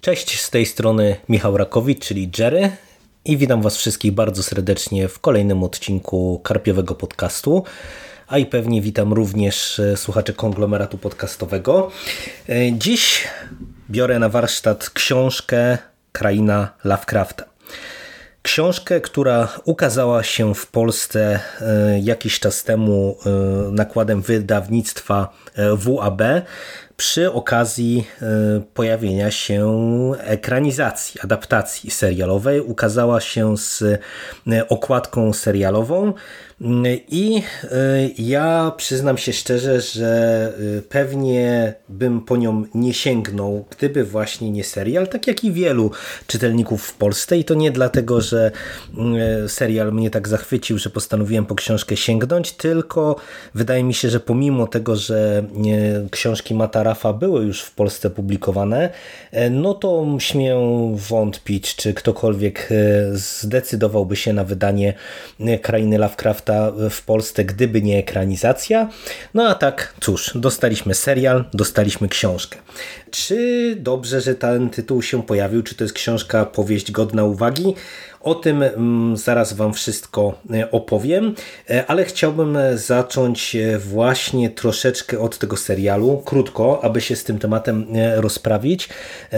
Cześć, z tej strony Michał Rakowicz, czyli Jerry i witam Was wszystkich bardzo serdecznie w kolejnym odcinku Karpiowego Podcastu, a i pewnie witam również e, słuchaczy konglomeratu podcastowego. E, dziś biorę na warsztat książkę Kraina Lovecrafta. Książkę, która ukazała się w Polsce e, jakiś czas temu nakładem wydawnictwa WAB przy okazji e, pojawienia się ekranizacji, adaptacji serialowej. Ukazała się z e, okładką serialową i e, ja przyznam się szczerze, że pewnie bym po nią nie sięgnął, gdyby właśnie nie serial, tak jak i wielu czytelników w Polsce. I to nie dlatego, że serial mnie tak zachwycił, że postanowiłem po książkę sięgnąć, tylko wydaje mi się, że pomimo tego, że książki Mata Rafa były już w Polsce publikowane, no to śmiem wątpić, czy ktokolwiek zdecydowałby się na wydanie Krainy W Polsce, gdyby nie ekranizacja. No a tak, cóż, dostaliśmy serial, dostaliśmy książkę. Czy dobrze, że ten tytuł się pojawił? Czy to jest książka, powieść godna uwagi? O tym mm, zaraz Wam wszystko e, opowiem, e, ale chciałbym e, zacząć właśnie troszeczkę od tego serialu, krótko, aby się z tym tematem rozprawić,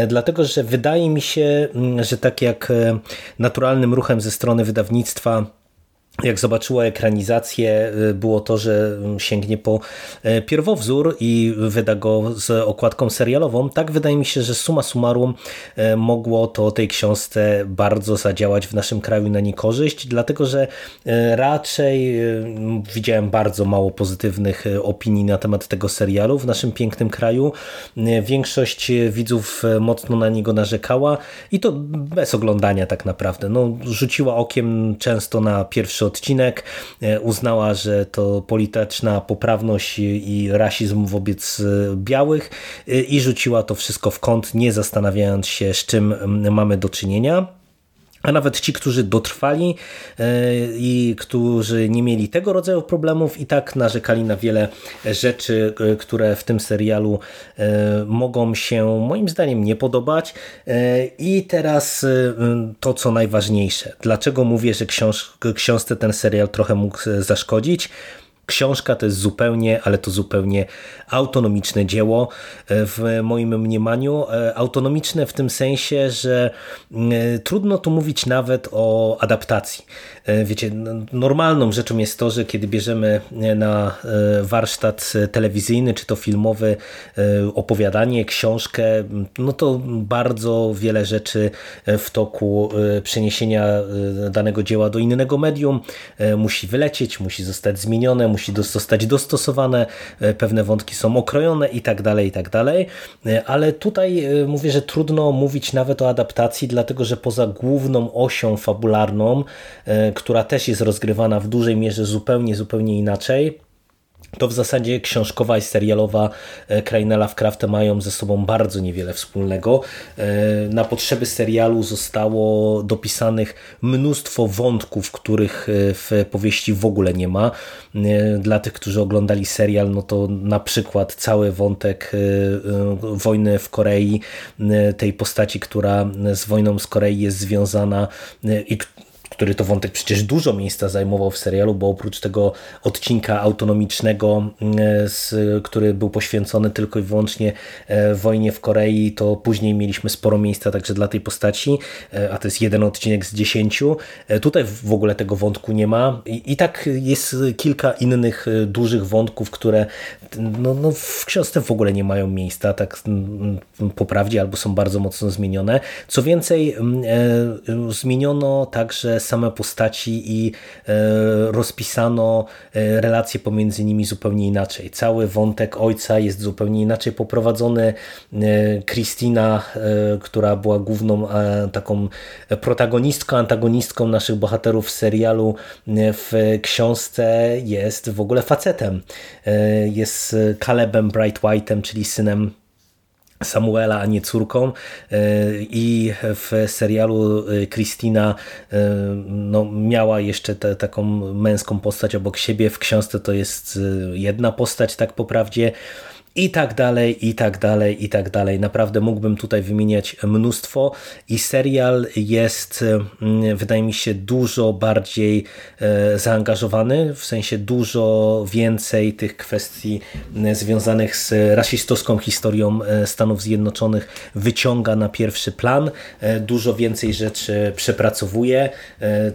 dlatego że wydaje mi się, mm, że tak jak naturalnym ruchem ze strony wydawnictwa jak zobaczyła ekranizację, y, było to, że sięgnie po e, pierwowzór i wyda go z okładką serialową. Tak wydaje mi się, że suma summarum e, mogło to tej książce bardzo zadziałać w naszym kraju na niekorzyść, dlatego że e, raczej widziałem bardzo mało pozytywnych opinii na temat tego serialu w naszym pięknym kraju. Większość widzów mocno na niego narzekała i to bez oglądania tak naprawdę. No, rzuciła okiem często na pierwszy odcinek. E, uznała, że to polityczna poprawność i rasizm wobec e, białych e, i rzuciła to wszystko w kąt, nie zastanawiając się, z czym mamy do czynienia. A nawet ci, którzy dotrwali e, i którzy nie mieli tego rodzaju problemów, i tak narzekali na wiele rzeczy, e, które w tym serialu e, mogą się moim zdaniem nie podobać. I teraz to, co najważniejsze. Dlaczego mówię, że książ książce ten serial trochę mógł zaszkodzić? Książka to jest zupełnie, ale to zupełnie autonomiczne dzieło e, w moim mniemaniu. E, autonomiczne w tym sensie, że e, trudno tu mówić nawet o adaptacji. Wiecie, normalną rzeczą jest to, że kiedy bierzemy na warsztat telewizyjny czy to filmowy opowiadanie, książkę, no to bardzo wiele rzeczy w toku przeniesienia danego dzieła do innego medium musi wylecieć, musi zostać zmienione, musi zostać dostosowane, e, pewne wątki są okrojone i tak dalej, i tak dalej. E, ale tutaj e, mówię, że trudno mówić nawet o adaptacji, dlatego że poza główną osią fabularną, która też jest rozgrywana w dużej mierze zupełnie, zupełnie inaczej, to w zasadzie książkowa i serialowa e, Kraina Lovecrafta mają ze sobą bardzo niewiele wspólnego. E, na potrzeby serialu zostało dopisanych mnóstwo wątków, których e, w powieści w ogóle nie ma. Dla tych, którzy oglądali serial, no to na przykład cały wątek wojny w Korei, tej postaci, która z wojną z Korei jest związana i który to wątek przecież dużo miejsca zajmował w serialu, bo oprócz tego odcinka autonomicznego, mm, który był poświęcony tylko i wyłącznie e, wojnie w Korei, to później mieliśmy sporo miejsca także dla tej postaci, e, a to jest jeden odcinek z dziesięciu. E, tutaj w ogóle tego wątku nie ma i, tak jest kilka innych dużych wątków, które no, no w książce w ogóle nie mają miejsca, tak mm, po prawdzie, albo są bardzo mocno zmienione. Co więcej, mm, zmieniono także same postaci i e, rozpisano e, relacje pomiędzy nimi zupełnie inaczej. Cały wątek ojca jest zupełnie inaczej poprowadzony. Kristina, e, która była główną taką protagonistką, antagonistką naszych bohaterów w serialu, w książce jest w ogóle facetem. Jest Calebem Bright White'em, czyli synem Samuela, a nie córką. I w serialu Christina no, miała jeszcze te, taką męską postać obok siebie, w książce to jest jedna postać tak po prawdzie, i tak dalej, i tak dalej, i tak dalej. Naprawdę mógłbym tutaj wymieniać mnóstwo i serial jest, mm, wydaje mi się, dużo bardziej e, zaangażowany, w sensie dużo więcej tych kwestii mm, związanych z rasistowską historią e, Stanów Zjednoczonych wyciąga na pierwszy plan, e, dużo więcej rzeczy przepracowuje.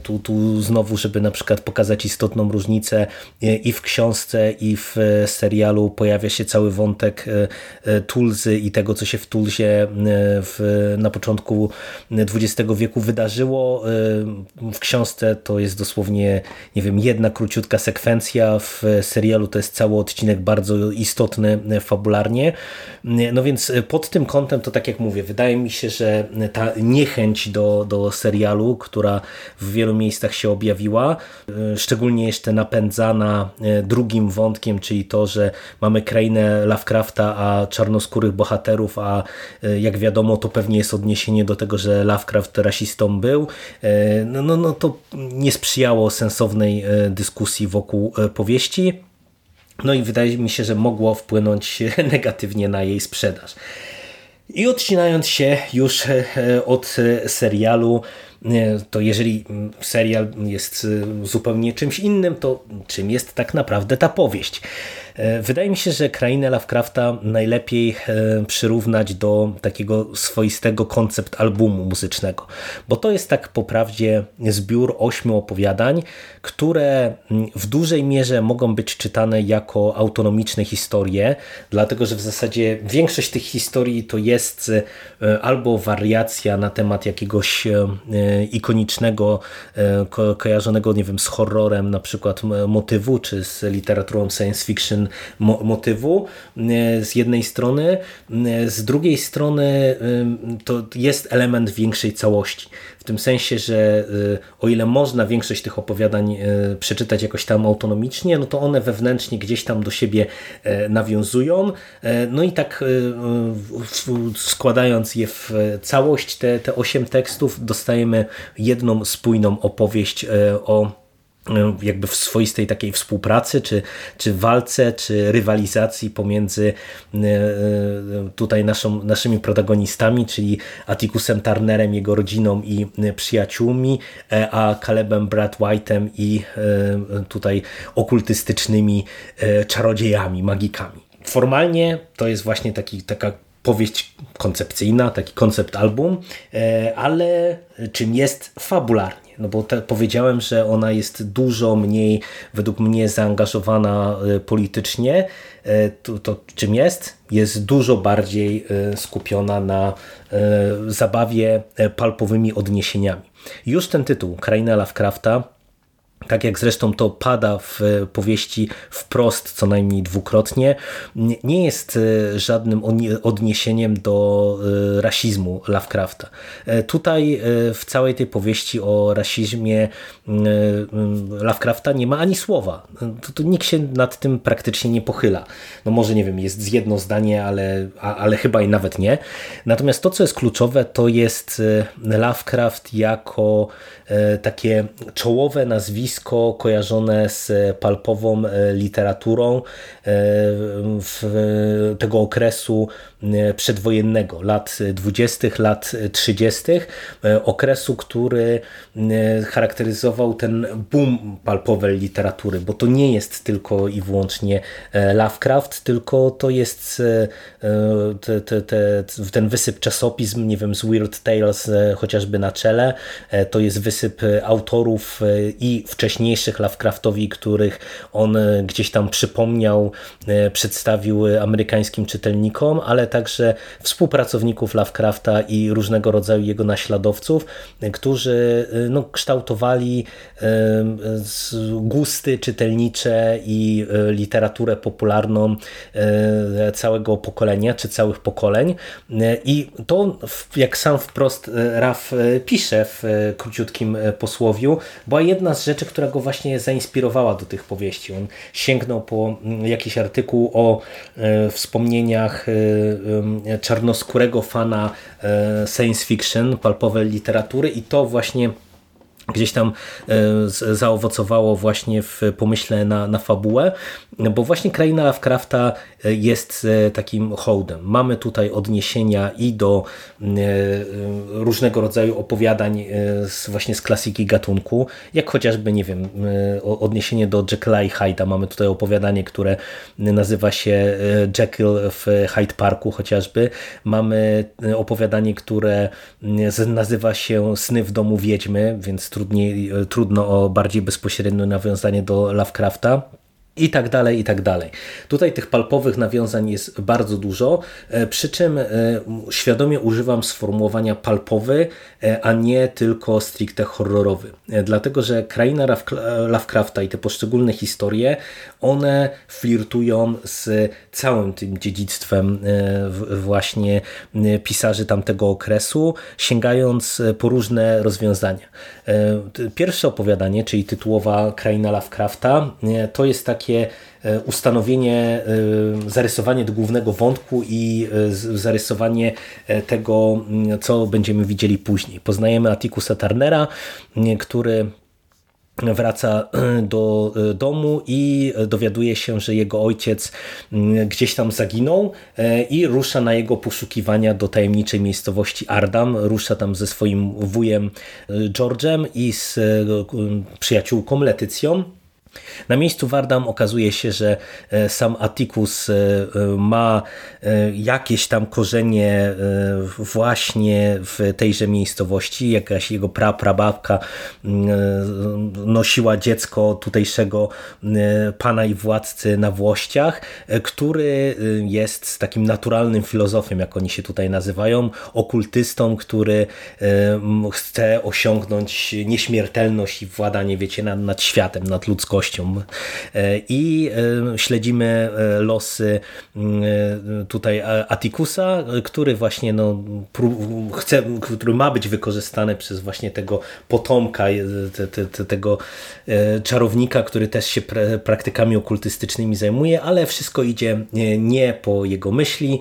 Tu, tu znowu, żeby na przykład pokazać istotną różnicę i w książce, i w serialu pojawia się cały wątek wątek e, e, Tulzy i tego, co się w Tulzie e, w, na początku XX wieku wydarzyło. W książce to jest dosłownie, nie wiem, jedna króciutka sekwencja, w serialu to jest cały odcinek bardzo istotny fabularnie. No więc pod tym kątem to tak jak mówię, wydaje mi się, że ta niechęć do, do serialu, która w wielu miejscach się objawiła, szczególnie jeszcze napędzana drugim wątkiem, czyli to, że mamy krainę Lovecrafta, a czarnoskórych bohaterów, a e, jak wiadomo to pewnie jest odniesienie do tego, że Lovecraft rasistą był, e, no, no, no to nie sprzyjało sensownej e, dyskusji wokół powieści. No i wydaje mi się, że mogło wpłynąć negatywnie na jej sprzedaż. I odcinając się już od serialu, to jeżeli serial jest zupełnie czymś innym, to czym jest tak naprawdę ta powieść? E, wydaje mi się, że krainę Lovecrafta najlepiej e, przyrównać do takiego swoistego koncept albumu muzycznego, bo to jest tak po prawdzie zbiór ośmiu opowiadań, które w dużej mierze mogą być czytane jako autonomiczne historie, dlatego że w zasadzie większość tych historii to jest e, albo wariacja na temat jakiegoś ikonicznego, kojarzonego, nie wiem, z horrorem na przykład motywu, czy z literaturą science fiction motywu e, z jednej strony, e, z drugiej strony e, to jest element większej całości. W tym sensie, że o ile można większość tych opowiadań przeczytać jakoś tam autonomicznie, no to one wewnętrznie gdzieś tam do siebie nawiązują. No i tak składając je w całość, te, te osiem tekstów, dostajemy jedną spójną opowieść o E, jakby w swoistej takiej współpracy, czy, czy walce, czy rywalizacji pomiędzy e, e, tutaj naszą, naszymi protagonistami, czyli Atticusem Turnerem, jego rodziną i przyjaciółmi, a Calebem Brad White'em i tutaj okultystycznymi czarodziejami, magikami. Formalnie to jest właśnie taki, taka powieść koncepcyjna, taki koncept album, ale czym jest fabularnie? No bo te, powiedziałem, że ona jest dużo mniej według mnie zaangażowana e, politycznie. E, to, to czym jest? Jest dużo bardziej e, skupiona na zabawie palpowymi odniesieniami. Już ten tytuł, Kraina Lovecrafta, tak jak zresztą to pada w powieści wprost co najmniej dwukrotnie, nie jest e, żadnym odniesieniem do e, rasizmu Lovecrafta. E, tutaj w całej tej powieści o rasizmie Lovecrafta nie ma ani słowa. To, to nikt się nad tym praktycznie nie pochyla. No może nie wiem, jest jedno zdanie, ale, ale chyba i nawet nie. Natomiast to, co jest kluczowe, to jest Lovecraft jako takie czołowe nazwisko nazwisko kojarzone z palpową e, literaturą e, tego okresu przedwojennego, lat 20., lat 30., okresu, który charakteryzował ten boom palpowej literatury, bo to nie jest tylko i wyłącznie Lovecraft, tylko to jest te, te, te, ten wysyp czasopism, nie wiem, z Weird Tales chociażby na czele, to jest wysyp autorów i wcześniej wcześniejszych Lovecraftowi, których on e, gdzieś tam przypomniał, e, przedstawił amerykańskim czytelnikom, ale także współpracowników Lovecrafta i różnego rodzaju jego naśladowców, którzy no, kształtowali gusty czytelnicze i literaturę popularną całego pokolenia, czy całych pokoleń. I to, jak sam wprost Raf pisze w króciutkim posłowiu, była jedna z rzeczy, która go właśnie zainspirowała do tych powieści. On sięgnął po mm, jakiś artykuł o wspomnieniach czarnoskórego fana science fiction, palpowej literatury i to właśnie gdzieś tam e, zaowocowało właśnie w pomyśle na, na fabułę, bo właśnie Kraina Lovecrafta e, jest e, takim hołdem. Mamy tutaj odniesienia i do różnego rodzaju opowiadań z, właśnie z klasyki gatunku, jak chociażby, nie wiem, odniesienie do Jekylla i Hyde'a. Mamy tutaj opowiadanie, które nazywa się Jekyll w Hyde Parku chociażby. Mamy opowiadanie, które nazywa się Sny w domu wiedźmy, więc trudniej, e, trudno o bardziej bezpośrednie nawiązanie do Lovecrafta i tak dalej, i tak dalej. Tutaj tych palpowych nawiązań jest bardzo dużo, e, przy czym e, świadomie używam sformułowania palpowy, e, a nie tylko stricte horrorowy. Dlatego, że kraina Lovecrafta i te poszczególne historie, one flirtują z całym tym dziedzictwem właśnie pisarzy tamtego okresu, sięgając po różne rozwiązania. Pierwsze opowiadanie, czyli tytułowa Kraina Lovecrafta, to jest taki takie e, ustanowienie, e, zarysowanie do głównego wątku i e, zarysowanie tego, co będziemy widzieli później. Poznajemy Atticusa Turnera, który wraca do domu i dowiaduje się, że jego ojciec gdzieś tam zaginął i rusza na jego poszukiwania do tajemniczej miejscowości Ardam. Rusza tam ze swoim wujem George'em i z przyjaciółką Letycją. Na miejscu Wardam okazuje się, że e, sam Atticus e, e, ma jakieś tam korzenie właśnie w tejże miejscowości. Jakaś jego praprababka nosiła dziecko tutejszego pana i władcy na Włościach, który jest takim naturalnym filozofem, jak oni się tutaj nazywają, okultystą, który chce osiągnąć nieśmiertelność i władanie, wiecie, nad, nad światem, nad ludzkością E, I e, śledzimy e, losy tutaj Atikusa, który właśnie no, chce, który ma być wykorzystany przez właśnie tego potomka, te, te, tego czarownika, który też się praktykami okultystycznymi zajmuje, ale wszystko idzie nie po jego myśli.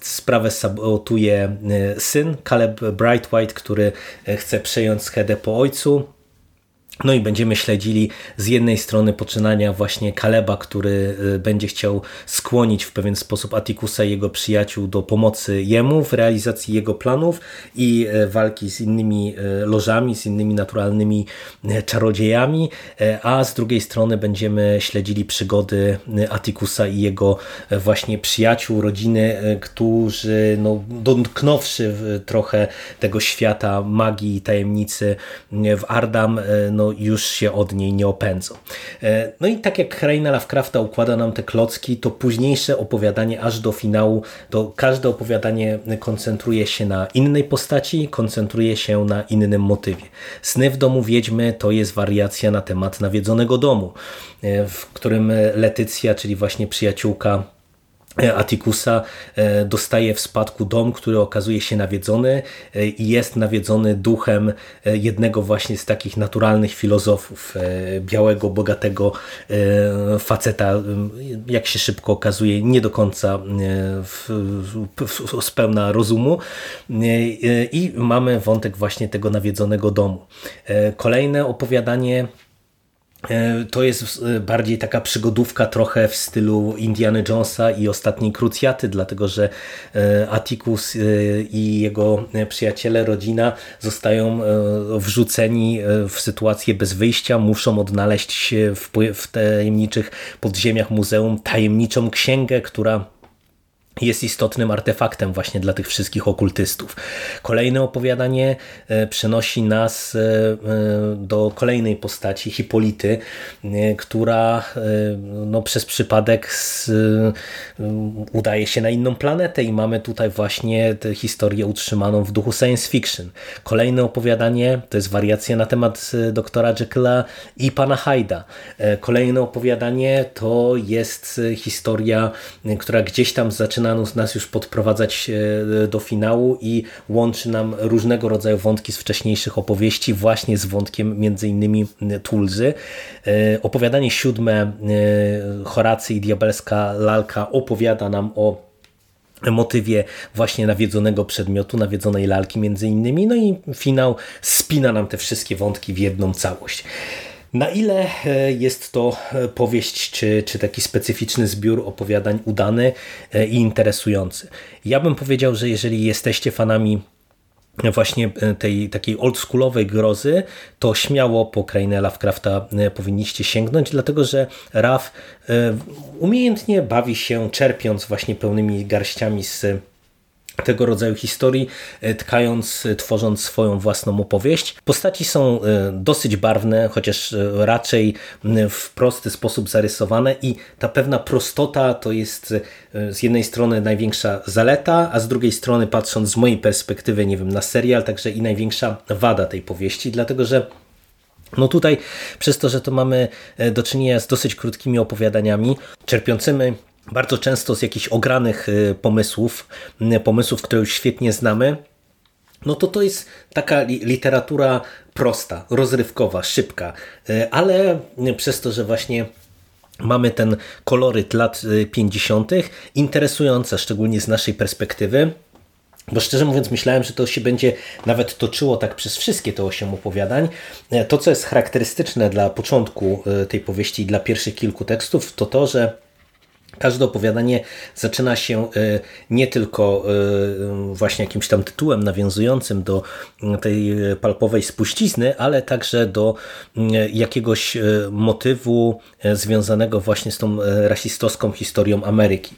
Sprawę sabotuje syn Caleb Brightwhite, który chce przejąć schedę po ojcu. No i będziemy śledzili z jednej strony poczynania właśnie Kaleba, który y, będzie chciał skłonić w pewien sposób Atikusa i jego przyjaciół do pomocy jemu w realizacji jego planów i y, walki z innymi y, lożami, z innymi naturalnymi czarodziejami, a z drugiej strony będziemy śledzili przygody Atikusa i jego właśnie przyjaciół, rodziny, którzy no, dotknąwszy trochę tego świata magii i tajemnicy w Ardam, no już się od niej nie opędzą. E, no i tak jak Kraina Lovecrafta układa nam te klocki, to późniejsze opowiadanie aż do finału, to każde opowiadanie koncentruje się na innej postaci, koncentruje się na innym motywie. Sny w domu wiedźmy to jest wariacja na temat nawiedzonego domu, e, w którym Letycja, czyli właśnie przyjaciółka Atikusa e, dostaje w spadku dom, który okazuje się nawiedzony e, i jest nawiedzony duchem e, jednego właśnie z takich naturalnych filozofów, białego, bogatego faceta, jak się szybko okazuje, nie do końca spełna rozumu i mamy wątek właśnie tego nawiedzonego domu. Kolejne opowiadanie E, to jest e, bardziej taka przygodówka trochę w stylu Indiana Jonesa i Ostatniej Krucjaty, dlatego że e, Atticus i jego przyjaciele, rodzina zostają wrzuceni w sytuację bez wyjścia, muszą odnaleźć w tajemniczych podziemiach muzeum tajemniczą księgę, która jest istotnym artefaktem właśnie dla tych wszystkich okultystów. Kolejne opowiadanie e, przenosi nas e, e, do kolejnej postaci, Hipolity, która no, przez przypadek z, udaje się na inną planetę i mamy tutaj właśnie tę historię utrzymaną w duchu science fiction. Kolejne opowiadanie to jest wariacja na temat doktora Jekylla i pana Hyda. Kolejne opowiadanie to jest historia, która gdzieś tam zaczyna zaczyna nas już podprowadzać do finału i łączy nam różnego rodzaju wątki z wcześniejszych opowieści właśnie z wątkiem między innymi Tulzy. Opowiadanie siódme Horacy i Diabelska Lalka opowiada nam o motywie właśnie nawiedzonego przedmiotu, nawiedzonej lalki między innymi, no i finał spina nam te wszystkie wątki w jedną całość. Na ile e, jest to e, powieść, czy, czy taki specyficzny zbiór opowiadań udany e, i interesujący? Ja bym powiedział, że jeżeli jesteście fanami właśnie tej takiej oldschoolowej grozy, to śmiało po krainę Lovecrafta powinniście sięgnąć, dlatego że Raf umiejętnie bawi się czerpiąc właśnie pełnymi garściami z tego rodzaju historii, e, tkając, e, tworząc swoją własną opowieść. Postaci są e, dosyć barwne, chociaż raczej w prosty sposób zarysowane i ta pewna prostota to jest z jednej strony największa zaleta, a z drugiej strony patrząc z mojej perspektywy, nie wiem, na serial, także i największa wada tej powieści, dlatego że no tutaj, przez to, że to mamy do czynienia z dosyć krótkimi opowiadaniami, czerpiącymi bardzo często z jakichś ogranych y, pomysłów, y, pomysłów, które już świetnie znamy, no to to jest taka literatura prosta, rozrywkowa, szybka, y, ale przez to, że właśnie mamy ten koloryt lat 50., interesujące, szczególnie z naszej perspektywy, bo szczerze mówiąc, myślałem, że to się będzie nawet toczyło tak przez wszystkie te osiem opowiadań. To, co jest charakterystyczne dla początku tej powieści i dla pierwszych kilku tekstów, to to, że Każde opowiadanie zaczyna się e, nie tylko e, właśnie jakimś tam tytułem nawiązującym do tej palpowej spuścizny, ale także do jakiegoś e, motywu związanego właśnie z tą rasistowską historią Ameryki.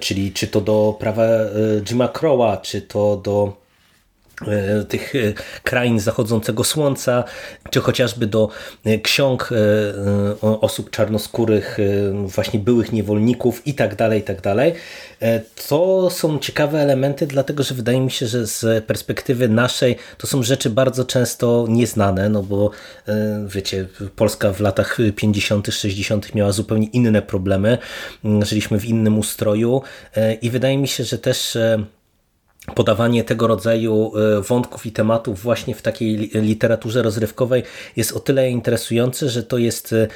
Czyli czy to do prawa Jima Crowa, czy to do tych e, krain zachodzącego słońca, czy chociażby do e, ksiąg osób czarnoskórych, właśnie byłych niewolników i tak dalej, i tak dalej. To są ciekawe elementy, dlatego że wydaje mi się, że z perspektywy naszej to są rzeczy bardzo często nieznane, no bo wiecie, Polska w latach 50., 60. miała zupełnie inne problemy, żyliśmy w innym ustroju i wydaje mi się, że też podawanie tego rodzaju e, wątków i tematów właśnie w takiej literaturze rozrywkowej jest o tyle interesujące, że to jest e,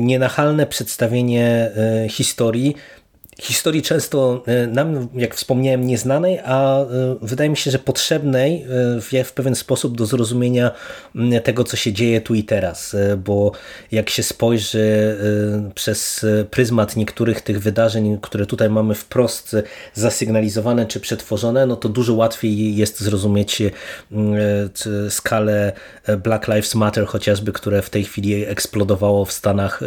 nienachalne przedstawienie e, historii historii często e, nam, jak wspomniałem, nieznanej, a e, wydaje mi się, że potrzebnej e, w pewien sposób do zrozumienia tego, co się dzieje tu i teraz, bo jak się spojrzy przez pryzmat niektórych tych wydarzeń, które tutaj mamy wprost zasygnalizowane czy przetworzone, no to dużo łatwiej jest zrozumieć skalę Black Lives Matter chociażby, które w tej chwili eksplodowało w Stanach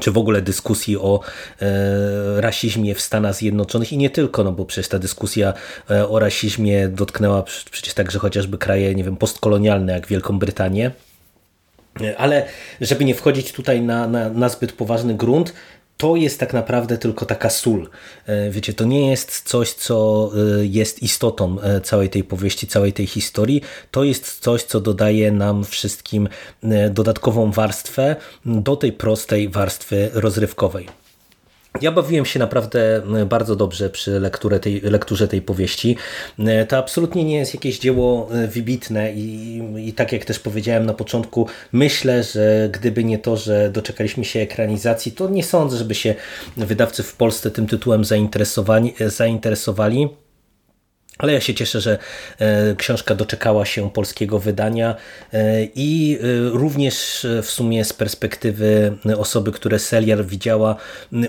czy w ogóle dyskusji o e, rasizmie w Stanach Zjednoczonych i nie tylko, no bo przecież ta dyskusja e, o rasizmie dotknęła przecież także chociażby kraje, nie wiem, postkolonialne jak Wielką Brytanię. E, ale żeby nie wchodzić tutaj na, na, na zbyt poważny grunt, to jest tak naprawdę tylko taka sól. E, wiecie, to nie jest coś, co e, jest istotą e, całej tej powieści, całej tej historii. To jest coś, co dodaje nam wszystkim dodatkową warstwę do tej prostej warstwy rozrywkowej. Ja bawiłem się naprawdę e, bardzo dobrze przy lekturze tej, lekturze tej powieści. E, to absolutnie nie jest jakieś dzieło e, wybitne i, i tak jak też powiedziałem na początku, myślę, że gdyby nie to, że doczekaliśmy się ekranizacji, to nie sądzę, żeby się wydawcy w Polsce tym tytułem zainteresowali. zainteresowali. Ale ja się cieszę, że e, książka doczekała się polskiego wydania e, i e, również w sumie z perspektywy osoby, które serial widziała,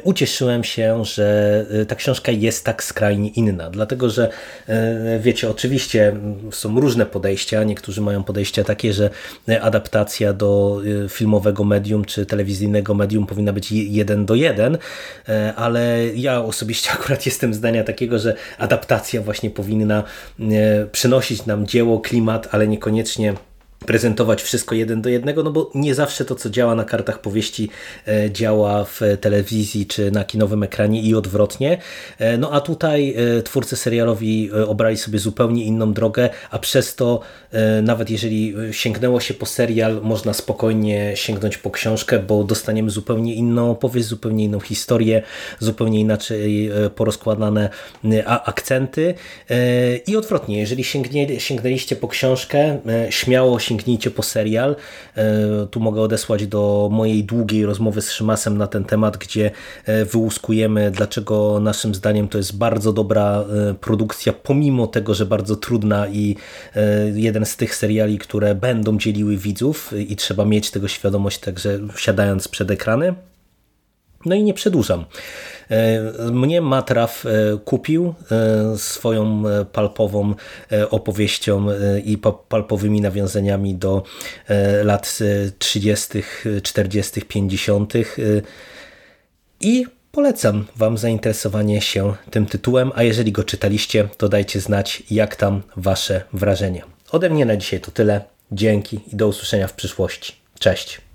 ucieszyłem się, że ta książka jest tak skrajnie inna. Dlatego, że wiecie, oczywiście są różne podejścia. Niektórzy mają podejścia takie, że adaptacja do filmowego medium czy telewizyjnego medium powinna być jeden do jeden, ale ja osobiście akurat jestem zdania takiego, że adaptacja właśnie powinna powinna e, przynosić nam dzieło, klimat, ale niekoniecznie prezentować wszystko jeden do jednego, no bo nie zawsze to, co działa na kartach powieści, e, działa w telewizji czy na kinowym ekranie i odwrotnie. E, no a tutaj e, twórcy serialowi obrali sobie zupełnie inną drogę, a przez to nawet jeżeli sięgnęło się po serial, można spokojnie sięgnąć po książkę, bo dostaniemy zupełnie inną opowieść, zupełnie inną historię, zupełnie inaczej porozkładane akcenty i odwrotnie, jeżeli sięgnęliście po książkę, śmiało sięgnijcie sięgnijcie po serial. E, tu mogę odesłać do mojej długiej rozmowy z Szymasem na ten temat, gdzie e, wyłuskujemy, dlaczego naszym zdaniem to jest bardzo dobra e, produkcja, pomimo tego, że bardzo trudna i jeden z tych seriali, które będą dzieliły widzów i trzeba mieć tego świadomość, także siadając przed ekrany. No i nie przedłużam. E, mnie Matraf e, kupił e, swoją palpową opowieścią i palpowymi nawiązaniami do lat 30., 40., 50. I polecam Wam zainteresowanie się tym tytułem, a jeżeli go czytaliście, to dajcie znać, jak tam Wasze wrażenie. Ode mnie na dzisiaj to tyle. Dzięki i do usłyszenia w przyszłości. Cześć.